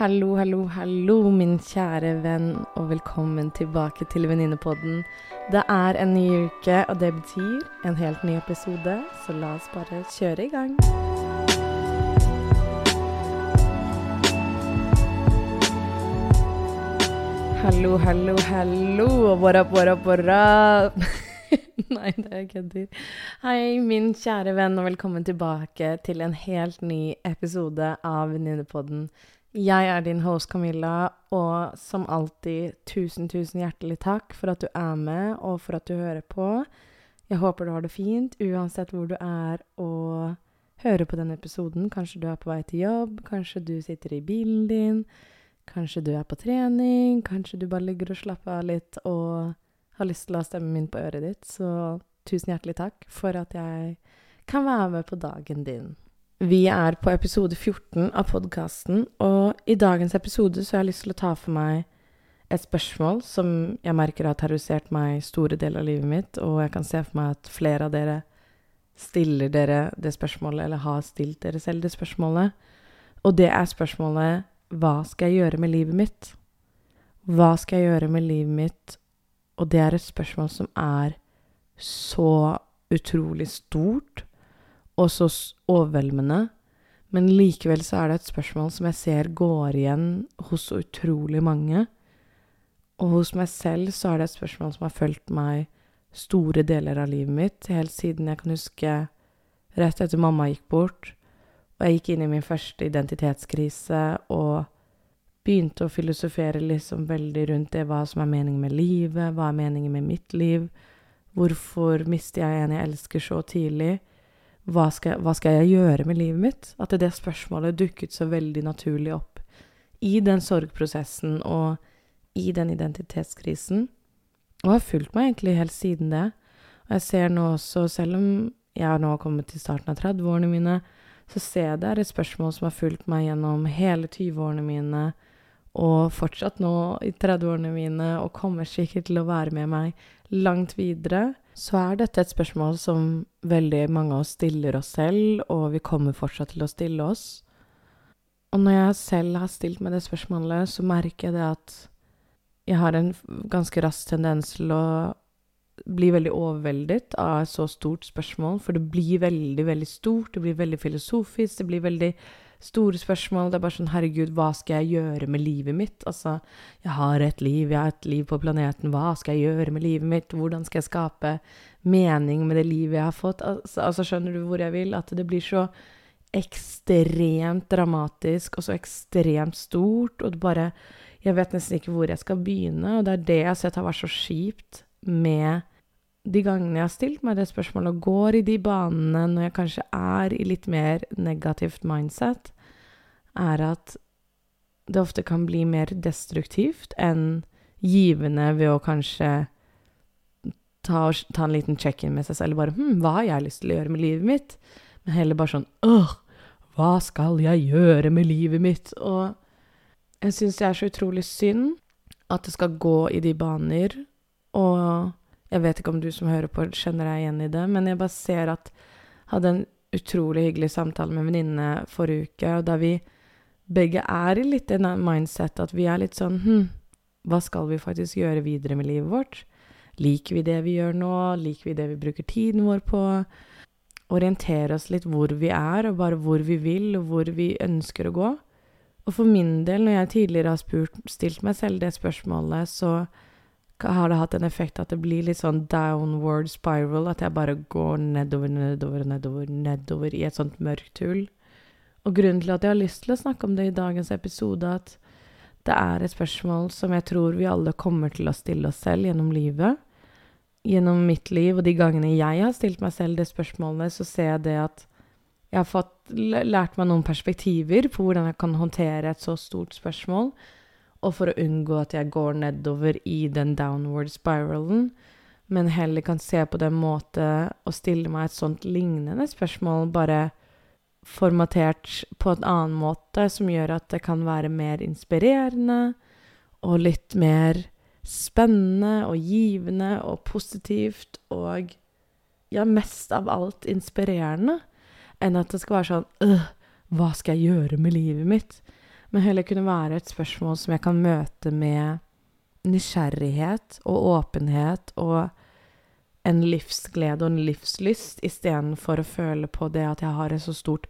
Hallo, hallo, hallo, min kjære venn, og velkommen tilbake til Venninnepodden. Det er en ny uke, og det betyr en helt ny episode, så la oss bare kjøre i gang. Hallo, hallo, hallo, og up, what up. Nei, det er kødder. Hei, min kjære venn, og velkommen tilbake til en helt ny episode av Venninnepodden. Jeg er din host Camilla, og som alltid, tusen, tusen hjertelig takk for at du er med, og for at du hører på. Jeg håper du har det fint, uansett hvor du er og hører på denne episoden. Kanskje du er på vei til jobb, kanskje du sitter i bilen din, kanskje du er på trening, kanskje du bare ligger og slapper av litt og har lyst til å ha stemmen min på øret ditt. Så tusen hjertelig takk for at jeg kan være med på dagen din. Vi er på episode 14 av podkasten, og i dagens episode så har jeg lyst til å ta for meg et spørsmål som jeg merker har terrorisert meg store deler av livet mitt, og jeg kan se for meg at flere av dere stiller dere det spørsmålet, eller har stilt dere selv det spørsmålet. Og det er spørsmålet Hva skal jeg gjøre med livet mitt? Hva skal jeg gjøre med livet mitt? Og det er et spørsmål som er så utrolig stort og så overveldende. Men likevel så er det et spørsmål som jeg ser går igjen hos utrolig mange. Og hos meg selv så er det et spørsmål som har fulgt meg store deler av livet mitt, helt siden jeg kan huske rett etter mamma gikk bort, og jeg gikk inn i min første identitetskrise og begynte å filosofere liksom veldig rundt det, hva som er meningen med livet, hva er meningen med mitt liv, hvorfor mister jeg en jeg elsker så tidlig? Hva skal, hva skal, jeg gjøre med livet mitt? At det spørsmålet dukket så veldig naturlig opp i den sorgprosessen og i den identitetskrisen. Og har fulgt meg egentlig helt siden det. Og jeg ser nå også, selv om jeg har nå kommet til starten av 30-årene mine, så ser jeg det er et spørsmål som har fulgt meg gjennom hele 20-årene mine, og fortsatt nå i 30-årene mine, og kommer sikkert til å være med meg langt videre så er dette et spørsmål som veldig mange av oss stiller oss selv, og vi kommer fortsatt til å stille oss. Og når jeg selv har stilt meg det spørsmålet, så merker jeg det at jeg har en ganske rask tendens til å bli veldig overveldet av et så stort spørsmål, for det blir veldig, veldig stort, det blir veldig filosofisk, det blir veldig store spørsmål. Det er bare sånn Herregud, hva skal jeg gjøre med livet mitt? Altså, jeg har et liv, jeg har et liv på planeten. Hva skal jeg gjøre med livet mitt? Hvordan skal jeg skape mening med det livet jeg har fått? Altså, altså skjønner du hvor jeg vil? At det blir så ekstremt dramatisk og så ekstremt stort, og det bare Jeg vet nesten ikke hvor jeg skal begynne, og det er det jeg har sett har vært så kjipt med de gangene jeg har stilt meg det spørsmålet og går i de banene når jeg kanskje er i litt mer negativt mindset, er at det ofte kan bli mer destruktivt enn givende ved å kanskje ta, ta en liten check-in med seg selv. Bare hm, hva har jeg lyst til å gjøre med livet mitt? Men heller bare sånn åh, hva skal jeg gjøre med livet mitt? Og jeg syns det er så utrolig synd at det skal gå i de baner, og jeg vet ikke om du som hører på, kjenner deg igjen i det, men jeg bare ser at jeg hadde en utrolig hyggelig samtale med en venninne forrige uke, og da vi begge er i litt en mindset at vi er litt sånn Hm, hva skal vi faktisk gjøre videre med livet vårt? Liker vi det vi gjør nå? Liker vi det vi bruker tiden vår på? Orientere oss litt hvor vi er, og bare hvor vi vil, og hvor vi ønsker å gå. Og for min del, når jeg tidligere har spurt, stilt meg selv det spørsmålet, så har det hatt en effekt at det blir litt sånn downward spiral, at jeg bare går nedover, nedover, nedover, nedover i et sånt mørkt hull. Og grunnen til at jeg har lyst til å snakke om det i dagens episode, at det er et spørsmål som jeg tror vi alle kommer til å stille oss selv gjennom livet. Gjennom mitt liv og de gangene jeg har stilt meg selv det spørsmålet, så ser jeg det at jeg har fått lært meg noen perspektiver på hvordan jeg kan håndtere et så stort spørsmål og for å unngå at jeg går nedover i den downward spiralen, men heller kan se på den måte og stille meg et sånt lignende spørsmål, bare formatert på en annen måte, som gjør at det kan være mer inspirerende og litt mer spennende og givende og positivt og ja, mest av alt inspirerende, enn at det skal være sånn øh, hva skal jeg gjøre med livet mitt? Men heller kunne være et spørsmål som jeg kan møte med nysgjerrighet og åpenhet og en livsglede og en livslyst, istedenfor å føle på det at jeg har et så stort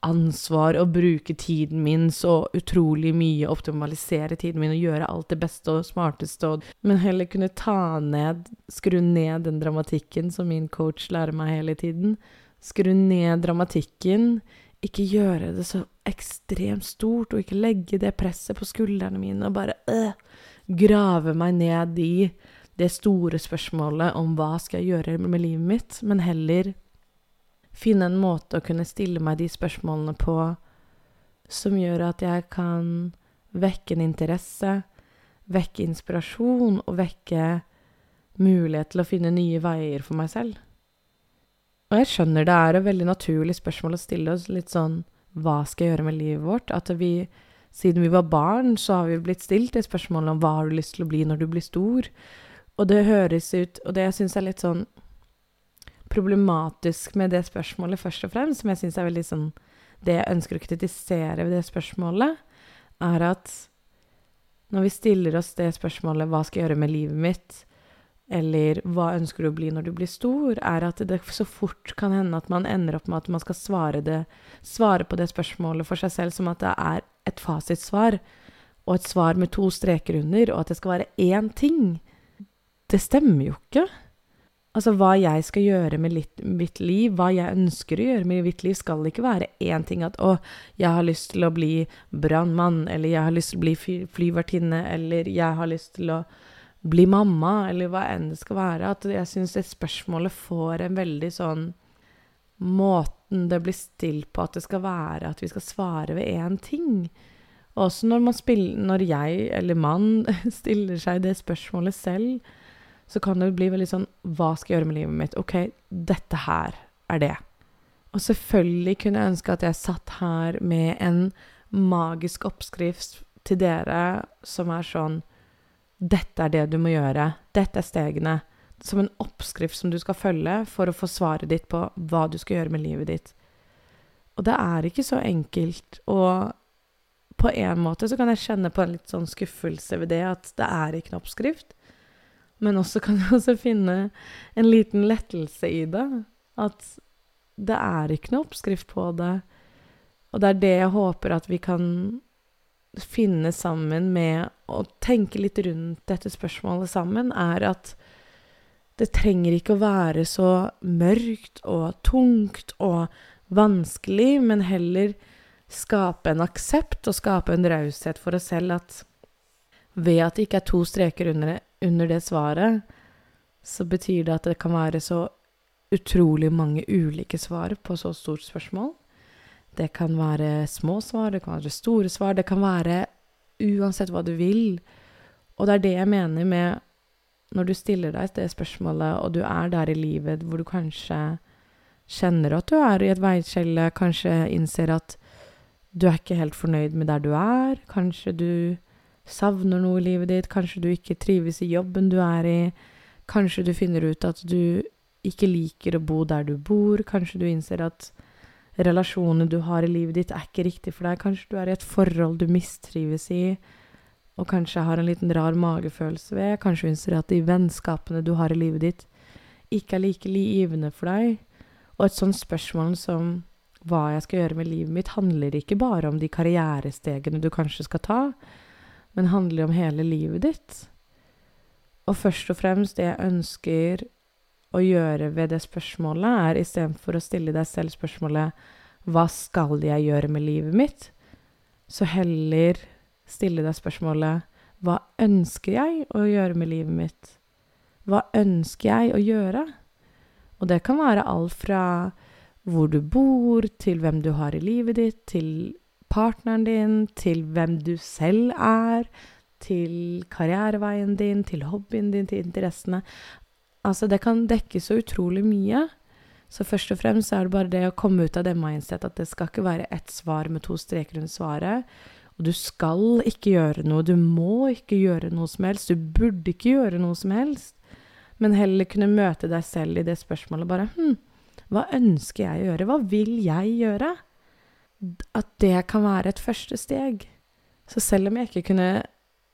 ansvar å bruke tiden min så utrolig mye, optimalisere tiden min og gjøre alt det beste og smarteste, og, men heller kunne ta ned, skru ned den dramatikken som min coach lærer meg hele tiden. Skru ned dramatikken, ikke gjøre det så ekstremt stort, og ikke legge det presset på skuldrene mine og bare øh, grave meg ned i det store spørsmålet om hva skal jeg gjøre med livet mitt, men heller finne en måte å kunne stille meg de spørsmålene på som gjør at jeg kan vekke en interesse, vekke inspirasjon og vekke mulighet til å finne nye veier for meg selv. Og jeg skjønner det er et veldig naturlig spørsmål å stille oss litt sånn Hva skal jeg gjøre med livet vårt? At vi, siden vi var barn, så har vi blitt stilt det spørsmålet om hva har du lyst til å bli når du blir stor? Og det høres ut Og det jeg syns er litt sånn problematisk med det spørsmålet, først og fremst, som jeg syns er veldig sånn Det jeg ønsker å kritisere ved det spørsmålet, er at når vi stiller oss det spørsmålet 'Hva skal jeg gjøre med livet mitt?' Eller 'Hva ønsker du å bli når du blir stor?' er at det så fort kan hende at man ender opp med at man skal svare, det, svare på det spørsmålet for seg selv som at det er et fasitsvar, og et svar med to streker under, og at det skal være én ting. Det stemmer jo ikke. Altså, hva jeg skal gjøre med litt, mitt liv, hva jeg ønsker å gjøre med mitt liv, skal ikke være én ting at 'Å, jeg har lyst til å bli brannmann', eller 'Jeg har lyst til å bli flyvertinne', eller 'Jeg har lyst til å bli mamma', eller hva enn det skal være. At jeg syns det spørsmålet får en veldig sånn Måten det blir stilt på, at det skal være at vi skal svare ved én ting. Også når spiller Når jeg, eller mann, stiller seg det spørsmålet selv så kan det bli veldig sånn Hva skal jeg gjøre med livet mitt? OK, dette her er det. Og selvfølgelig kunne jeg ønske at jeg satt her med en magisk oppskrift til dere som er sånn Dette er det du må gjøre. Dette er stegene. Som en oppskrift som du skal følge for å få svaret ditt på hva du skal gjøre med livet ditt. Og det er ikke så enkelt. Og på en måte så kan jeg kjenne på en litt sånn skuffelse ved det at det er ikke en oppskrift. Men også kan jeg også finne en liten lettelse i det. At det er ikke noe oppskrift på det. Og det er det jeg håper at vi kan finne sammen med å tenke litt rundt dette spørsmålet sammen, er at det trenger ikke å være så mørkt og tungt og vanskelig, men heller skape en aksept og skape en raushet for oss selv at ved at det ikke er to streker under under det svaret, så betyr det at det kan være så utrolig mange ulike svar på så stort spørsmål. Det kan være små svar, det kan være store svar, det kan være uansett hva du vil. Og det er det jeg mener med når du stiller deg det spørsmålet, og du er der i livet hvor du kanskje kjenner at du er i et veiskjelle, kanskje innser at du er ikke helt fornøyd med der du er, kanskje du savner noe i livet ditt, kanskje du ikke trives i jobben du er i, kanskje du finner ut at du ikke liker å bo der du bor, kanskje du innser at relasjonene du har i livet ditt, er ikke riktig for deg, kanskje du er i et forhold du mistrives i, og kanskje har en liten rar magefølelse ved, kanskje innser at de vennskapene du har i livet ditt, ikke er like givende for deg, og et sånt spørsmål som hva jeg skal gjøre med livet mitt, handler ikke bare om de karrierestegene du kanskje skal ta, men handler om hele livet ditt. Og først og fremst det jeg ønsker å gjøre ved det spørsmålet, er istedenfor å stille deg selv spørsmålet 'Hva skal jeg gjøre med livet mitt?' så heller stille deg spørsmålet 'Hva ønsker jeg å gjøre med livet mitt?' Hva ønsker jeg å gjøre? Og det kan være alt fra hvor du bor, til hvem du har i livet ditt, til partneren din, til hvem du selv er, til karriereveien din, til hobbyen din, til interessene. Altså, det kan dekke så utrolig mye. Så først og fremst er det bare det å komme ut av det mindset at det skal ikke være ett svar med to streker under svaret. Og du skal ikke gjøre noe, du må ikke gjøre noe som helst, du burde ikke gjøre noe som helst. Men heller kunne møte deg selv i det spørsmålet bare Hm, hva ønsker jeg å gjøre? Hva vil jeg gjøre? at det kan være et første steg. Så selv om jeg ikke kunne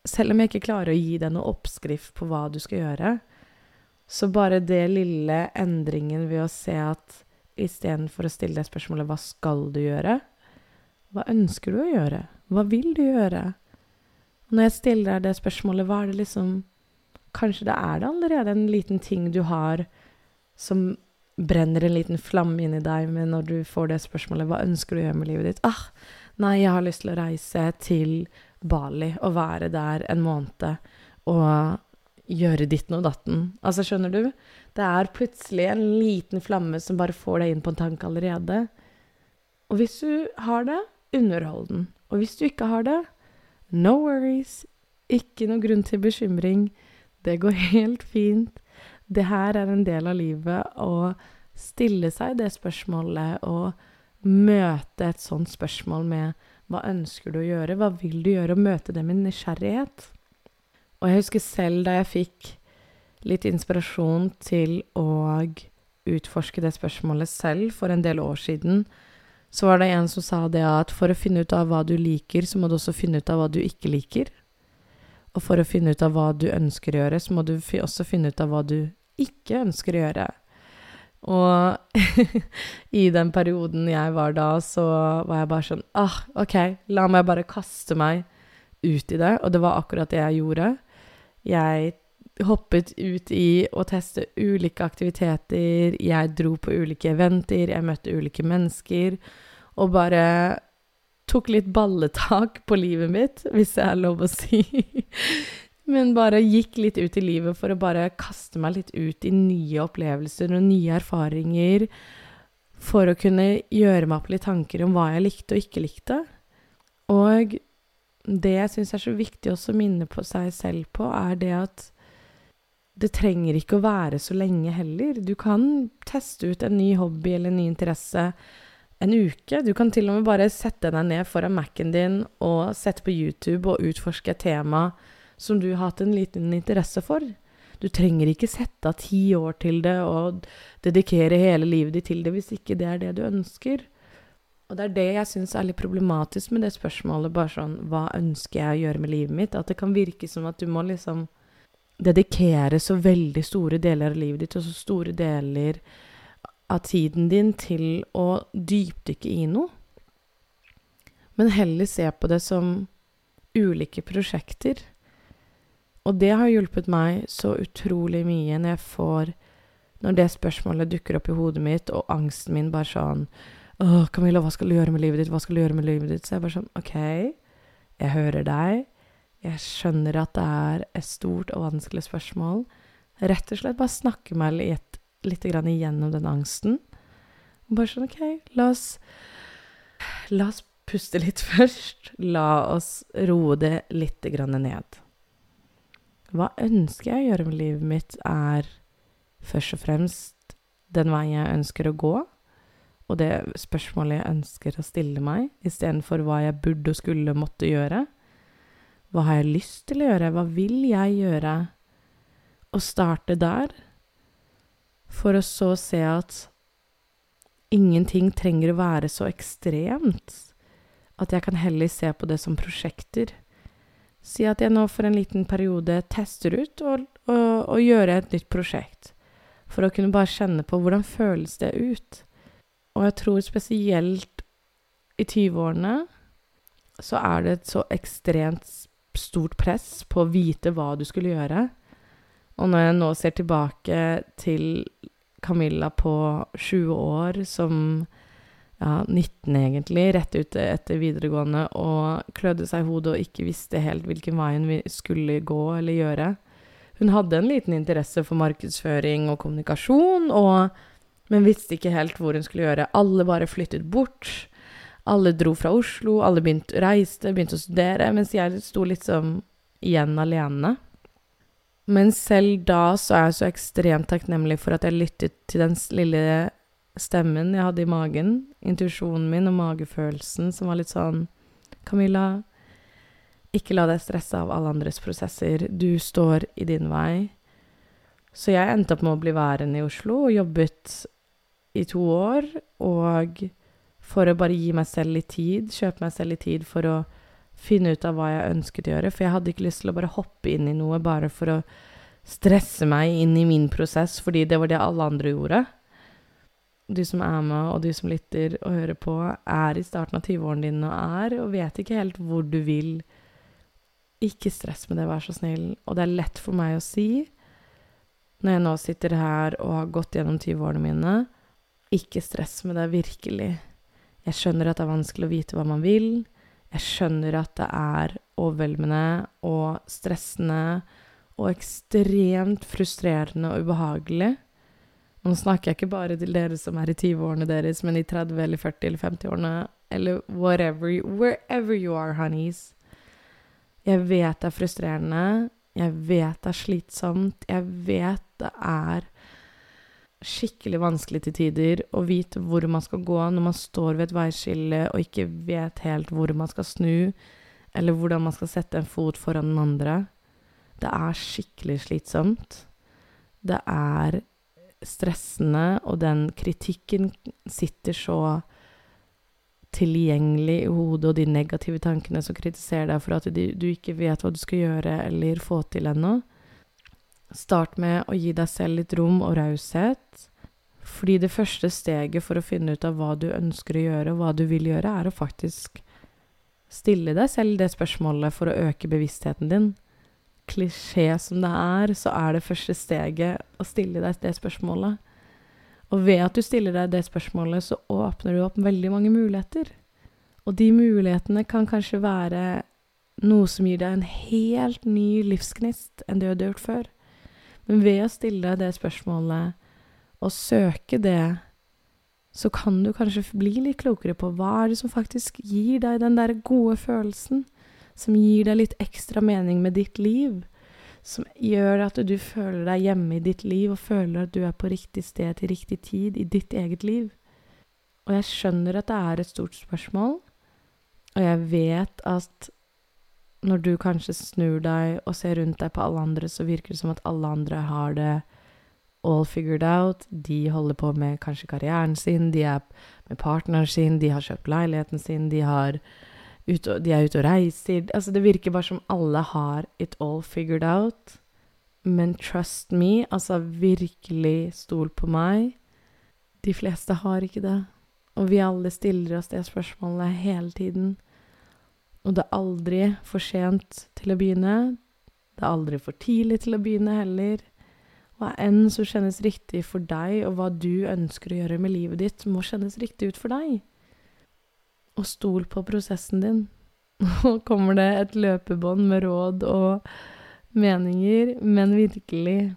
Selv om jeg ikke klarer å gi deg noe oppskrift på hva du skal gjøre, så bare det lille endringen ved å se at istedenfor å stille deg spørsmålet 'Hva skal du gjøre?' Hva ønsker du å gjøre? Hva vil du gjøre? Når jeg stiller deg det spørsmålet, hva er det liksom Kanskje det er det allerede en liten ting du har som brenner en liten flamme inni deg, men når du får det spørsmålet 'Hva ønsker du å gjøre med livet ditt?' Ah, nei, jeg har lyst til å reise til Bali og være der en måned og gjøre ditten og datten. Altså, skjønner du? Det er plutselig en liten flamme som bare får deg inn på en tanke allerede. Og hvis du har det, underhold den. Og hvis du ikke har det, no worries. Ikke noe grunn til bekymring. Det går helt fint. Det her er en del av livet å stille seg det spørsmålet og møte et sånt spørsmål med hva ønsker du å gjøre? Hva vil du gjøre? Og møte det med nysgjerrighet. Og jeg husker selv da jeg fikk litt inspirasjon til å utforske det spørsmålet selv for en del år siden, så var det en som sa det at for å finne ut av hva du liker, så må du også finne ut av hva du ikke liker. Og for å finne ut av hva du ønsker å gjøre, så må du også finne ut av hva du ikke ønsker å gjøre. Og i den perioden jeg var da, så var jeg bare sånn ah, OK, la meg bare kaste meg ut i det. Og det var akkurat det jeg gjorde. Jeg hoppet ut i å teste ulike aktiviteter. Jeg dro på ulike eventer, jeg møtte ulike mennesker. Og bare tok litt balletak på livet mitt, hvis det er lov å si. Men bare gikk litt ut i livet for å bare kaste meg litt ut i nye opplevelser og nye erfaringer. For å kunne gjøre meg opp litt tanker om hva jeg likte og ikke likte. Og det jeg syns er så viktig også å minne på seg selv på, er det at det trenger ikke å være så lenge heller. Du kan teste ut en ny hobby eller en ny interesse en uke. Du kan til og med bare sette deg ned foran Mac-en din og sette på YouTube og utforske et tema som du har hatt en liten interesse for. Du trenger ikke sette av ti år til det og dedikere hele livet ditt til det hvis ikke det er det du ønsker. Og det er det jeg syns er litt problematisk med det spørsmålet, bare sånn Hva ønsker jeg å gjøre med livet mitt? At det kan virke som at du må liksom dedikere så veldig store deler av livet ditt og så store deler av tiden din til å dypdykke i noe. Men heller se på det som ulike prosjekter og det har hjulpet meg så utrolig mye når jeg får Når det spørsmålet dukker opp i hodet mitt, og angsten min bare sånn Å, Camilla, hva skal du gjøre med livet ditt? Hva skal du gjøre med livet ditt? Så jeg bare sånn OK, jeg hører deg. Jeg skjønner at det er et stort og vanskelig spørsmål. Rett og slett bare snakke meg litt, litt igjennom den angsten. Bare sånn OK, la oss La oss puste litt først. La oss roe det litt ned. Hva ønsker jeg å gjøre med livet mitt, er først og fremst den veien jeg ønsker å gå, og det spørsmålet jeg ønsker å stille meg, istedenfor hva jeg burde og skulle måtte gjøre. Hva har jeg lyst til å gjøre? Hva vil jeg gjøre? Og starte der, for å så se at ingenting trenger å være så ekstremt. At jeg kan heller se på det som prosjekter. Si at jeg nå for en liten periode tester ut og gjøre et nytt prosjekt. For å kunne bare kjenne på hvordan føles det ut. Og jeg tror spesielt i 20-årene så er det et så ekstremt stort press på å vite hva du skulle gjøre. Og når jeg nå ser tilbake til Camilla på 20 år som ja, 19 egentlig, rett ut etter videregående, og klødde seg i hodet og ikke visste helt hvilken vei hun skulle gå eller gjøre. Hun hadde en liten interesse for markedsføring og kommunikasjon, og, men visste ikke helt hvor hun skulle gjøre. Alle bare flyttet bort. Alle dro fra Oslo, alle begynte, reiste, begynte å studere, mens jeg sto sånn igjen alene. Men selv da så er jeg så ekstremt takknemlig for at jeg lyttet til den lille stemmen jeg hadde i magen, intuisjonen min og magefølelsen som var litt sånn Camilla, ikke la deg stresse av alle andres prosesser. Du står i din vei. Så jeg endte opp med å bli værende i Oslo og jobbet i to år. Og for å bare gi meg selv litt tid, kjøpe meg selv litt tid for å finne ut av hva jeg ønsket å gjøre. For jeg hadde ikke lyst til å bare hoppe inn i noe bare for å stresse meg inn i min prosess, fordi det var det alle andre gjorde. Du som er med, og du som lytter og hører på, er i starten av 20-årene dine og er, og vet ikke helt hvor du vil. Ikke stress med det, vær så snill. Og det er lett for meg å si, når jeg nå sitter her og har gått gjennom 20-årene mine, ikke stress med det, virkelig. Jeg skjønner at det er vanskelig å vite hva man vil. Jeg skjønner at det er overveldende og stressende og ekstremt frustrerende og ubehagelig. Og nå snakker jeg ikke bare til dere som er i 20-årene deres, men i 30 eller 40 eller 50-årene, eller whatever, wherever you are, honeys. Jeg vet det er frustrerende. Jeg vet det er slitsomt. Jeg vet det er skikkelig vanskelig til tider å vite hvor man skal gå når man står ved et veiskille og ikke vet helt hvor man skal snu, eller hvordan man skal sette en fot foran den andre. Det er skikkelig slitsomt. Det er stressende, og den kritikken sitter så tilgjengelig i hodet, og de negative tankene som kritiserer deg for at du, ikke vet hva du skal gjøre eller få til ennå. Start med å gi deg selv litt rom og raushet. Fordi det første steget for å finne ut av hva du ønsker å gjøre, og hva du vil gjøre, er å faktisk stille deg selv det spørsmålet for å øke bevisstheten din klisjé som det er, så er det første steget å stille deg det spørsmålet. Og ved at du stiller deg det spørsmålet, så åpner du opp veldig mange muligheter. Og de mulighetene kan kanskje være noe som gir deg en helt ny livsgnist enn det du har gjort før. Men ved å stille det spørsmålet og søke det, så kan du kanskje bli litt klokere på hva er det som faktisk gir deg den der gode følelsen som gir deg litt ekstra mening med ditt liv. Som gjør at du føler deg hjemme i ditt liv og føler at du er på riktig sted til riktig tid i ditt eget liv. Og jeg skjønner at det er et stort spørsmål, og jeg vet at når du kanskje snur deg og ser rundt deg på alle andre, så virker det som at alle andre har det all figured out. De holder på med kanskje karrieren sin, de er med partneren sin, de har kjøpt leiligheten sin, de ut, de er ute og reiser Altså, det virker bare som alle har it all figured out. Men trust me, altså virkelig stol på meg. De fleste har ikke det. Og vi alle stiller oss det spørsmålet hele tiden. Og det er aldri for sent til å begynne. Det er aldri for tidlig til å begynne heller. Hva enn som kjennes riktig for deg, og hva du ønsker å gjøre med livet ditt, må kjennes riktig ut for deg og stol på prosessen din. Nå kommer det et løpebånd med råd og meninger, men virkelig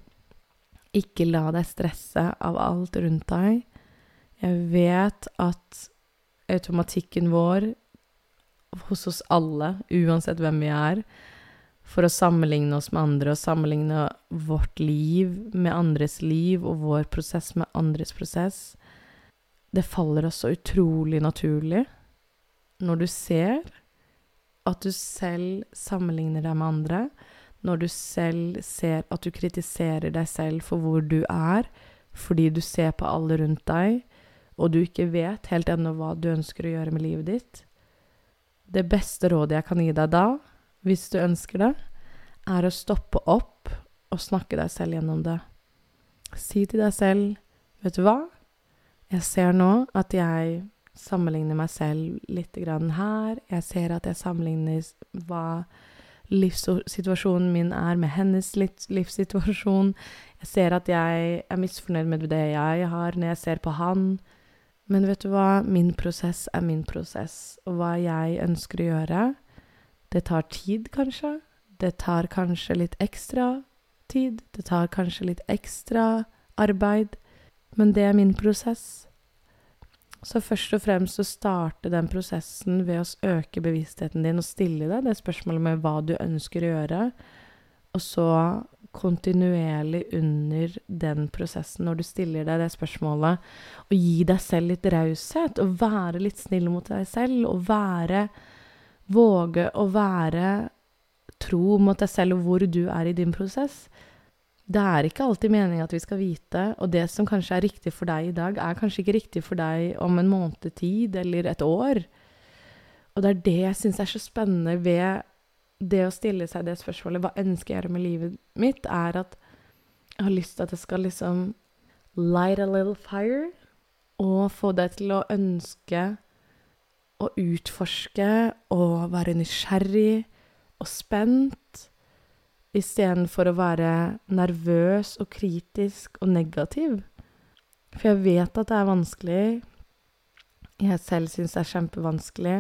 ikke la deg stresse av alt rundt deg. Jeg vet at automatikken vår hos oss alle, uansett hvem vi er, for å sammenligne oss med andre og sammenligne vårt liv med andres liv og vår prosess med andres prosess, det faller oss så utrolig naturlig når du ser at du selv sammenligner deg med andre, når du selv ser at du kritiserer deg selv for hvor du er, fordi du ser på alle rundt deg, og du ikke vet helt ennå hva du ønsker å gjøre med livet ditt Det beste rådet jeg kan gi deg da, hvis du ønsker det, er å stoppe opp og snakke deg selv gjennom det. Si til deg selv, vet du hva, jeg ser nå at jeg sammenligner meg selv litt her. Jeg ser at jeg sammenligner hva livssituasjonen min er med hennes livssituasjon. Jeg ser at jeg er misfornøyd med det jeg har, når jeg ser på han. Men vet du hva? Min prosess er min prosess. Og hva jeg ønsker å gjøre, det tar tid, kanskje. Det tar kanskje litt ekstra tid. Det tar kanskje litt ekstra arbeid. Men det er min prosess. Så først og fremst å starte den prosessen ved å øke bevisstheten din og stille deg det spørsmålet med hva du ønsker å gjøre, og så kontinuerlig under den prosessen, når du stiller deg det spørsmålet, og gi deg selv litt raushet, og være litt snill mot deg selv, og være Våge å være tro mot deg selv og hvor du er i din prosess det er ikke alltid meningen at vi skal vite, og det som kanskje er riktig for deg i dag, er kanskje ikke riktig for deg om en måned tid eller et år. Og det er det jeg syns er så spennende ved det å stille seg det spørsmålet hva ønsker jeg å gjøre med livet mitt, er at jeg har lyst til at det skal liksom light a little fire, og få deg til å ønske å utforske og være nysgjerrig og spent, istedenfor å være nervøs og kritisk og negativ. For jeg vet at det er vanskelig. Jeg selv syns det er kjempevanskelig.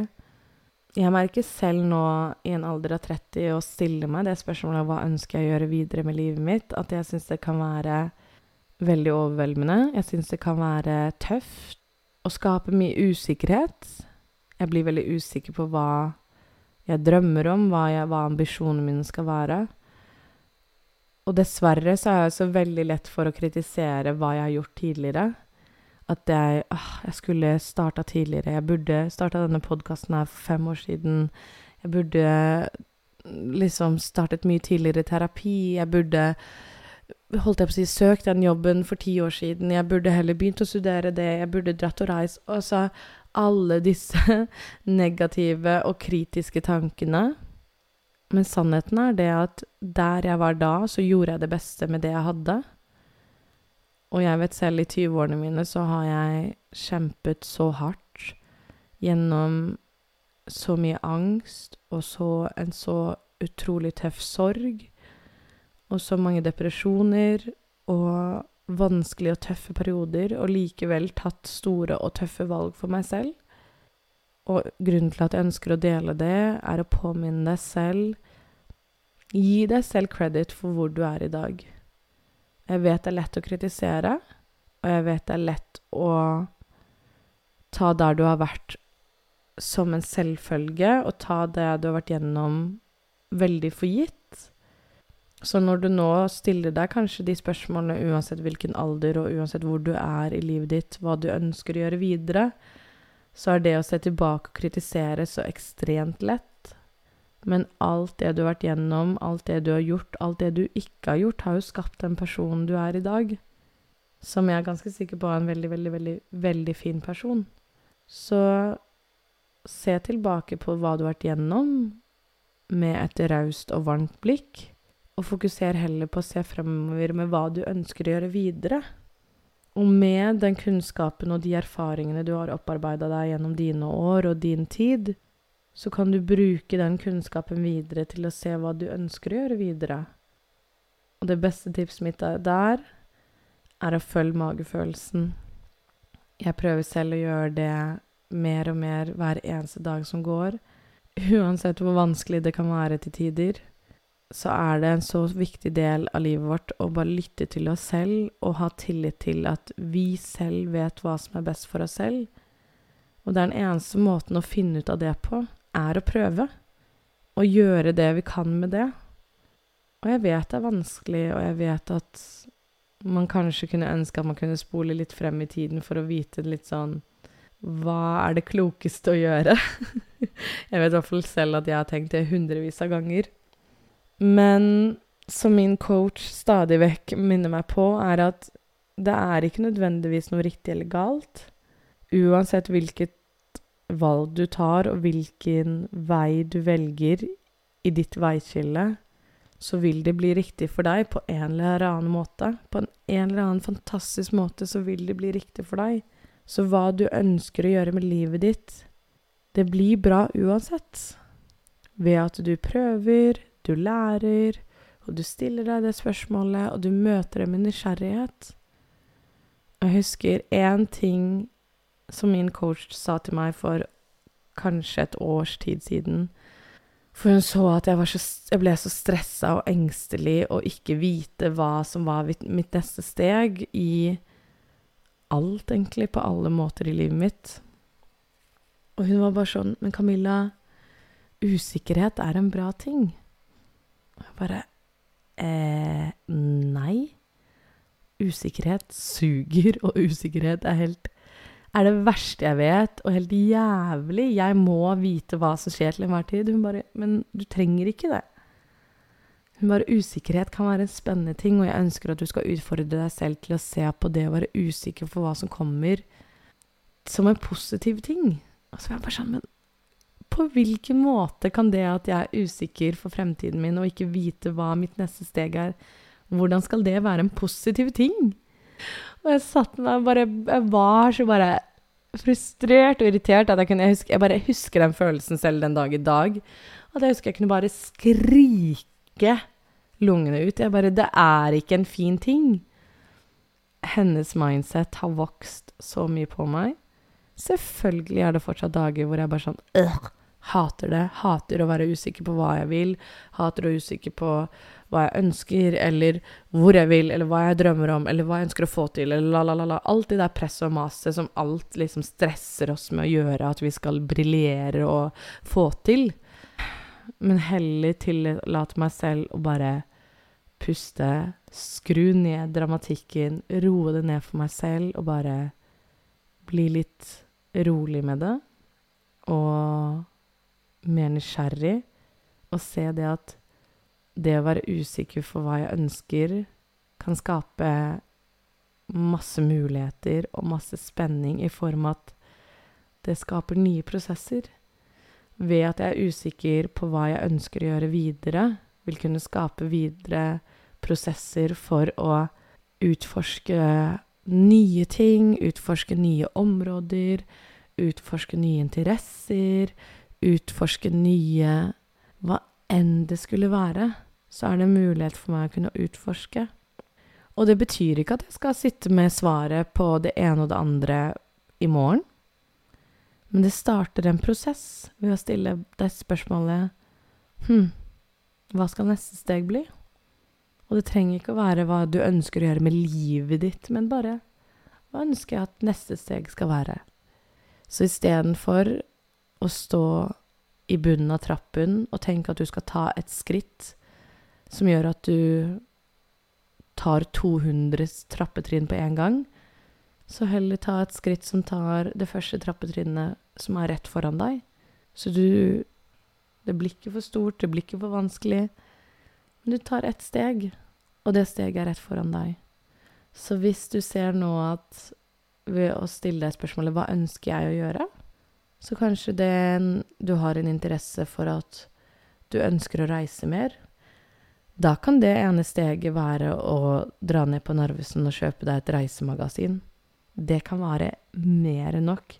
Jeg merker selv nå, i en alder av 30, å stille meg det spørsmålet hva ønsker jeg å gjøre videre med livet mitt, at jeg syns det kan være veldig overveldende. Jeg syns det kan være tøft å skape mye usikkerhet. Jeg blir veldig usikker på hva jeg drømmer om, hva, jeg, hva ambisjonene mine skal være. Og dessverre så er jeg så veldig lett for å kritisere hva jeg har gjort tidligere. At jeg åh, jeg skulle starta tidligere. Jeg burde starta denne podkasten her for fem år siden. Jeg burde liksom startet mye tidligere terapi. Jeg burde holdt jeg på å si, søkt den jobben for ti år siden. Jeg burde heller begynt å studere det. Jeg burde dratt og reist. Altså alle disse negative og kritiske tankene men sannheten er det at der jeg var da, så gjorde jeg det beste med det jeg hadde. Og jeg vet selv, i 20-årene mine så har jeg kjempet så hardt gjennom så mye angst og så en så utrolig tøff sorg og så mange depresjoner og vanskelige og tøffe perioder, og likevel tatt store og tøffe valg for meg selv. Og grunnen til at jeg ønsker å dele det, er å påminne deg selv Gi deg selv credit for hvor du er i dag. Jeg vet det er lett å kritisere, og jeg vet det er lett å ta der du har vært, som en selvfølge, og ta det du har vært gjennom, veldig for gitt. Så når du nå stiller deg kanskje de spørsmålene uansett hvilken alder og uansett hvor du er i livet ditt, hva du ønsker å gjøre videre, så er det å se tilbake og kritisere så ekstremt lett. Men alt det du har vært gjennom, alt det du har gjort, alt det du ikke har gjort, har jo skapt den personen du er i dag. Som jeg er ganske sikker på er en veldig, veldig, veldig, veldig fin person. Så se tilbake på hva du har vært gjennom, med et raust og varmt blikk. Og fokuser heller på å se fremover med hva du ønsker å gjøre videre. Og med den kunnskapen og de erfaringene du har opparbeida deg gjennom dine år og din tid, så kan du bruke den kunnskapen videre til å se hva du ønsker å gjøre videre. Og det beste tipset mitt der er å følge magefølelsen. Jeg prøver selv å gjøre det mer og mer hver eneste dag som går. Uansett hvor vanskelig det kan være til tider så er det en så viktig del av livet vårt å bare lytte til oss selv og ha tillit til at vi selv vet hva som er best for oss selv. Og det er den eneste måten å finne ut av det på, er å prøve. Og gjøre det vi kan med det. Og jeg vet det er vanskelig, og jeg vet at man kanskje kunne ønske at man kunne spole litt frem i tiden for å vite litt sånn Hva er det klokeste å gjøre? jeg vet i hvert fall selv at jeg har tenkt det hundrevis av ganger. Men som min coach stadig vekk minner meg på, er at det er ikke nødvendigvis noe riktig eller galt. Uansett hvilket valg du tar, og hvilken vei du velger i ditt veiskille, så vil det bli riktig for deg på en eller annen måte. På en, en eller annen fantastisk måte så vil det bli riktig for deg. Så hva du ønsker å gjøre med livet ditt, det blir bra uansett. Ved at du prøver, du lærer, og du stiller deg det spørsmålet, og du møter det med nysgjerrighet. Jeg husker én ting som min coach sa til meg for kanskje et års tid siden. For hun så at jeg, så, jeg ble så stressa og engstelig og ikke vite hva som var mitt neste steg i alt, egentlig, på alle måter i livet mitt. Og hun var bare sånn Men Camilla, usikkerhet er en bra ting. Og jeg bare eh, Nei. Usikkerhet suger, og usikkerhet er helt er det verste jeg vet, og helt jævlig. Jeg må vite hva som skjer til enhver tid. Hun bare Men du trenger ikke det. Hun bare Usikkerhet kan være en spennende ting, og jeg ønsker at du skal utfordre deg selv til å se på det å være usikker for hva som kommer, som en positiv ting. Og så er jeg bare sånn Men på hvilken måte kan det at jeg er usikker for fremtiden min og ikke vite hva mitt neste steg er, hvordan skal det være en positiv ting? Og jeg satt meg bare Jeg var så bare frustrert og irritert at jeg kunne jeg, husker, jeg bare husker den følelsen selv den dag i dag. At jeg husker jeg kunne bare skrike lungene ut. Jeg bare Det er ikke en fin ting. Hennes mindset har vokst så mye på meg. Selvfølgelig er det fortsatt dager hvor jeg bare sånn øh, hater det. Hater å være usikker på hva jeg vil. Hater å være usikker på hva jeg ønsker, eller hvor jeg vil, eller hva jeg drømmer om, eller hva jeg ønsker å få til, eller la-la-la. Alt det der presset og maset som alt liksom stresser oss med å gjøre at vi skal briljere og få til. Men heller tillate meg selv å bare puste, skru ned dramatikken, roe det ned for meg selv og bare bli litt rolig med det. Og mer nysgjerrig. Og se det at det å være usikker for hva jeg ønsker, kan skape masse muligheter og masse spenning i form av at det skaper nye prosesser. Ved at jeg er usikker på hva jeg ønsker å gjøre videre, vil kunne skape videre prosesser for å utforske nye ting, utforske nye områder, utforske nye interesser, utforske nye Hva enn det skulle være så er det en mulighet for meg å kunne utforske. Og det betyr ikke at jeg skal sitte med svaret på det ene og det andre i morgen. Men det starter en prosess ved å stille deg spørsmålet Hm, hva skal neste steg bli? Og det trenger ikke å være hva du ønsker å gjøre med livet ditt, men bare hva ønsker jeg at neste steg skal være? Så istedenfor å stå i bunnen av trappen og tenke at du skal ta et skritt som gjør at du tar 200 trappetrinn på én gang, så heller ta et skritt som tar det første trappetrinnet som er rett foran deg. Så du Det blir ikke for stort, det blir ikke for vanskelig. Men du tar ett steg, og det steget er rett foran deg. Så hvis du ser nå at ved å stille deg spørsmålet 'Hva ønsker jeg å gjøre?' Så kanskje det du har en interesse for at du ønsker å reise mer, da kan det ene steget være å dra ned på Narvesen og kjøpe deg et reisemagasin. Det kan være mer enn nok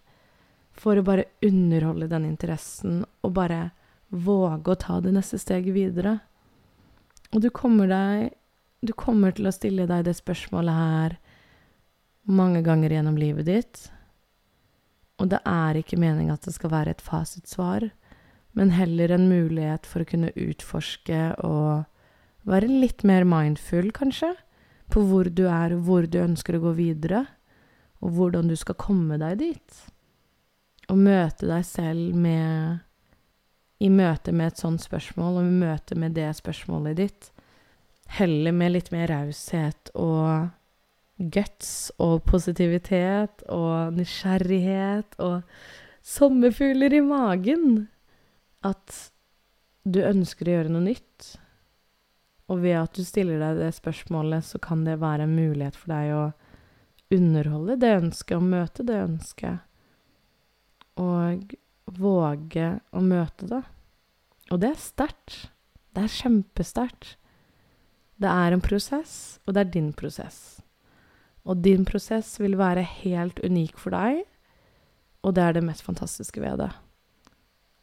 for å bare underholde den interessen og bare våge å ta det neste steget videre. Og du kommer deg Du kommer til å stille deg det spørsmålet her mange ganger gjennom livet ditt. Og det er ikke meninga at det skal være et fasitsvar, men heller en mulighet for å kunne utforske og være litt mer mindful, kanskje, på hvor du er, og hvor du ønsker å gå videre, og hvordan du skal komme deg dit. Og møte deg selv med I møte med et sånt spørsmål, og i møte med det spørsmålet ditt, heller med litt mer raushet og guts og positivitet og nysgjerrighet og sommerfugler i magen. At du ønsker å gjøre noe nytt. Og ved at du stiller deg det spørsmålet, så kan det være en mulighet for deg å underholde det ønsket, og møte det ønsket. Og våge å møte det. Og det er sterkt. Det er kjempesterkt. Det er en prosess, og det er din prosess. Og din prosess vil være helt unik for deg, og det er det mest fantastiske ved det.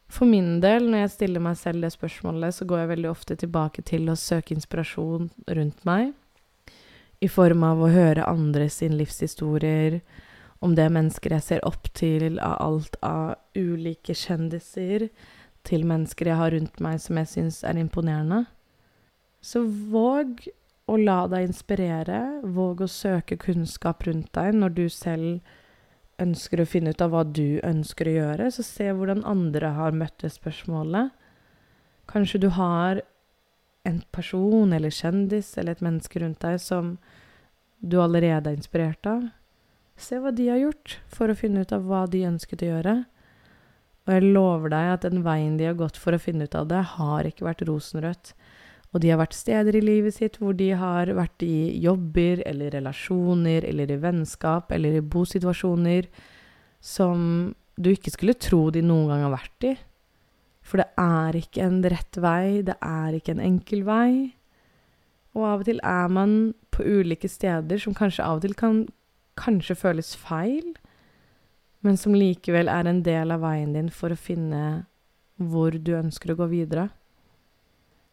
For min del, når jeg stiller meg selv det spørsmålet, så går jeg veldig ofte tilbake til å søke inspirasjon rundt meg. I form av å høre andre sin livshistorier, om det er mennesker jeg ser opp til, av alt av ulike kjendiser, til mennesker jeg har rundt meg som jeg syns er imponerende. Så våg å la deg inspirere, våg å søke kunnskap rundt deg når du selv ønsker å finne ut av hva du ønsker å gjøre, så se hvordan andre har møtt det spørsmålet. Kanskje du har en person eller kjendis eller et menneske rundt deg som du allerede er inspirert av. Se hva de har gjort for å finne ut av hva de ønsket å gjøre. Og jeg lover deg at den veien de har gått for å finne ut av det, har ikke vært rosenrødt. Og de har vært steder i livet sitt hvor de har vært i jobber eller relasjoner eller i vennskap eller i bosituasjoner som du ikke skulle tro de noen gang har vært i. For det er ikke en rett vei, det er ikke en enkel vei. Og av og til er man på ulike steder som kanskje av og til kan kanskje føles feil, men som likevel er en del av veien din for å finne hvor du ønsker å gå videre.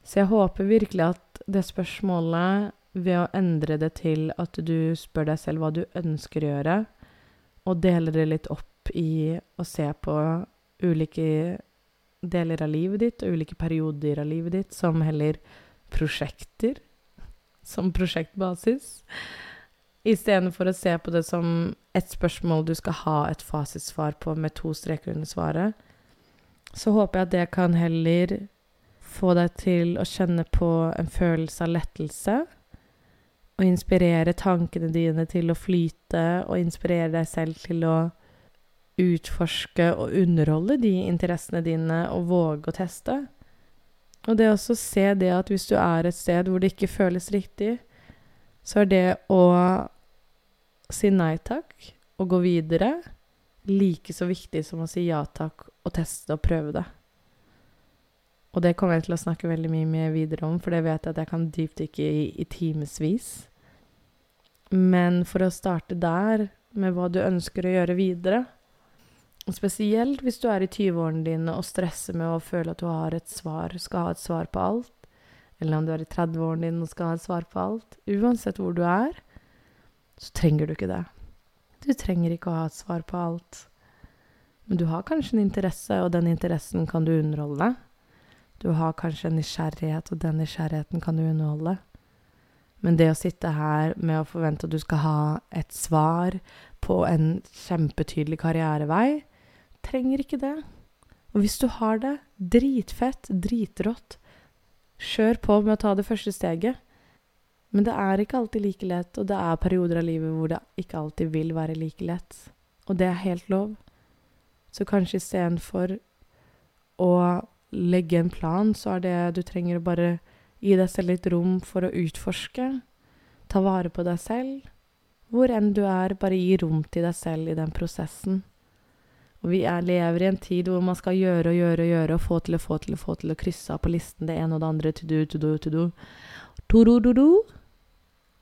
Så jeg håper virkelig at det spørsmålet, ved å endre det til at du spør deg selv hva du ønsker å gjøre, og deler det litt opp i å se på ulike deler av livet ditt og ulike perioder av livet ditt som heller prosjekter, som prosjektbasis, istedenfor å se på det som et spørsmål du skal ha et fasitsvar på med to streker under svaret, så håper jeg at det kan heller få deg til å kjenne på en følelse av lettelse, og inspirere tankene dine til å flyte, og inspirere deg selv til å utforske og underholde de interessene dine og våge å teste. Og det også se det at hvis du er et sted hvor det ikke føles riktig, så er det å si nei takk og gå videre like så viktig som å si ja takk og teste og prøve det. Og det kommer jeg til å snakke veldig mye mer videre om, for det vet jeg at jeg kan dypdykke i, i timevis. Men for å starte der, med hva du ønsker å gjøre videre, og spesielt hvis du er i 20-årene dine og stresser med å føle at du har et svar, skal ha et svar på alt, eller om du er i 30-årene dine og skal ha et svar på alt Uansett hvor du er, så trenger du ikke det. Du trenger ikke å ha et svar på alt. Men du har kanskje en interesse, og den interessen kan du underholde. Du har kanskje en nysgjerrighet, og den nysgjerrigheten kan du underholde. Men det å sitte her med å forvente at du skal ha et svar på en kjempetydelig karrierevei, trenger ikke det. Og hvis du har det, dritfett, dritrått. Kjør på med å ta det første steget. Men det er ikke alltid like lett, og det er perioder av livet hvor det ikke alltid vil være like lett. Og det er helt lov. Så kanskje istedenfor å legge en plan, så er det du trenger å bare gi deg selv litt rom for å utforske. Ta vare på deg selv. Hvor enn du er, bare gi rom til deg selv i den prosessen. Og vi er, lever i en tid hvor man skal gjøre og gjøre og gjøre og få til og få til og få til å krysse av på listen det ene og det andre. To do, to do, to do. To do, do, do.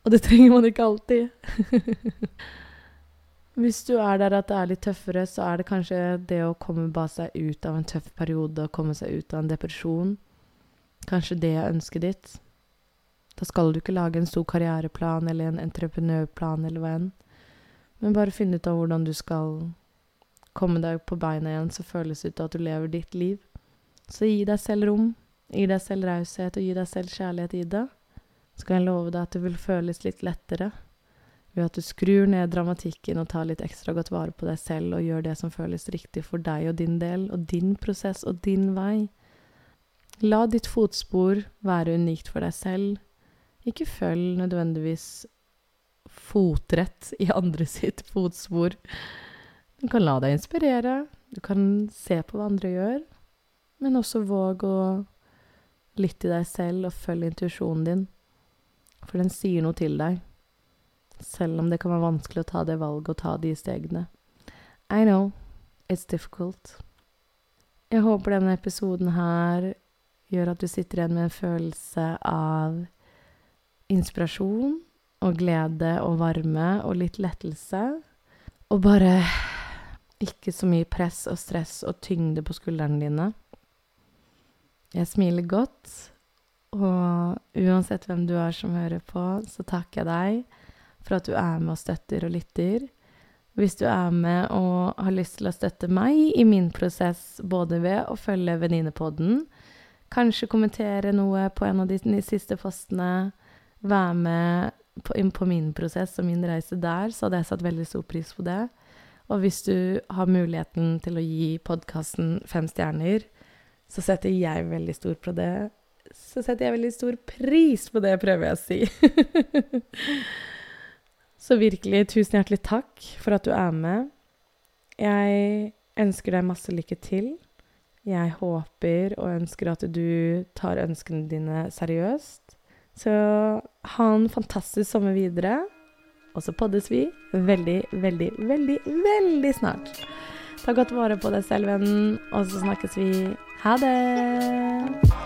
Og det trenger man ikke alltid. Hvis du er der at det er litt tøffere, så er det kanskje det å komme bare seg ut av en tøff periode, og komme seg ut av en depresjon, kanskje det er ønsket ditt. Da skal du ikke lage en stor karriereplan eller en entreprenørplan eller hva enn, men bare finne ut av hvordan du skal komme deg på beina igjen, så føles det ut at du lever ditt liv. Så gi deg selv rom, gi deg selv raushet og gi deg selv kjærlighet i det. Så kan jeg love deg at det vil føles litt lettere ved at du skrur ned dramatikken og tar litt ekstra godt vare på deg selv og gjør det som føles riktig for deg og din del, og din prosess og din vei. La ditt fotspor være unikt for deg selv. Ikke følg nødvendigvis fotrett i andre sitt fotspor. Du kan la deg inspirere, du kan se på hva andre gjør, men også våg å lytte til deg selv og følge intuisjonen din, for den sier noe til deg, selv om det kan være vanskelig å ta det valget og ta de stegene. I know, it's difficult. Jeg håper denne episoden her gjør at du sitter igjen med en følelse av inspirasjon og glede og varme og litt lettelse, og bare ikke så mye press og stress og tyngde på skuldrene dine. Jeg smiler godt, og uansett hvem du er som hører på, så takker jeg deg for at du er med og støtter og lytter. Hvis du er med og har lyst til å støtte meg i min prosess, både ved å følge Venninnepodden, kanskje kommentere noe på en av de siste postene, være med på, på min prosess og min reise der, så hadde jeg satt veldig stor pris på det. Og hvis du har muligheten til å gi podkasten fem stjerner, så setter jeg veldig stor på det. Så setter jeg veldig stor pris på det, prøver jeg å si. så virkelig, tusen hjertelig takk for at du er med. Jeg ønsker deg masse lykke til. Jeg håper og ønsker at du tar ønskene dine seriøst. Så ha en fantastisk sommer videre. Og så poddes vi veldig, veldig, veldig, veldig snart. Ta godt vare på deg selv, vennen, og så snakkes vi. Ha det!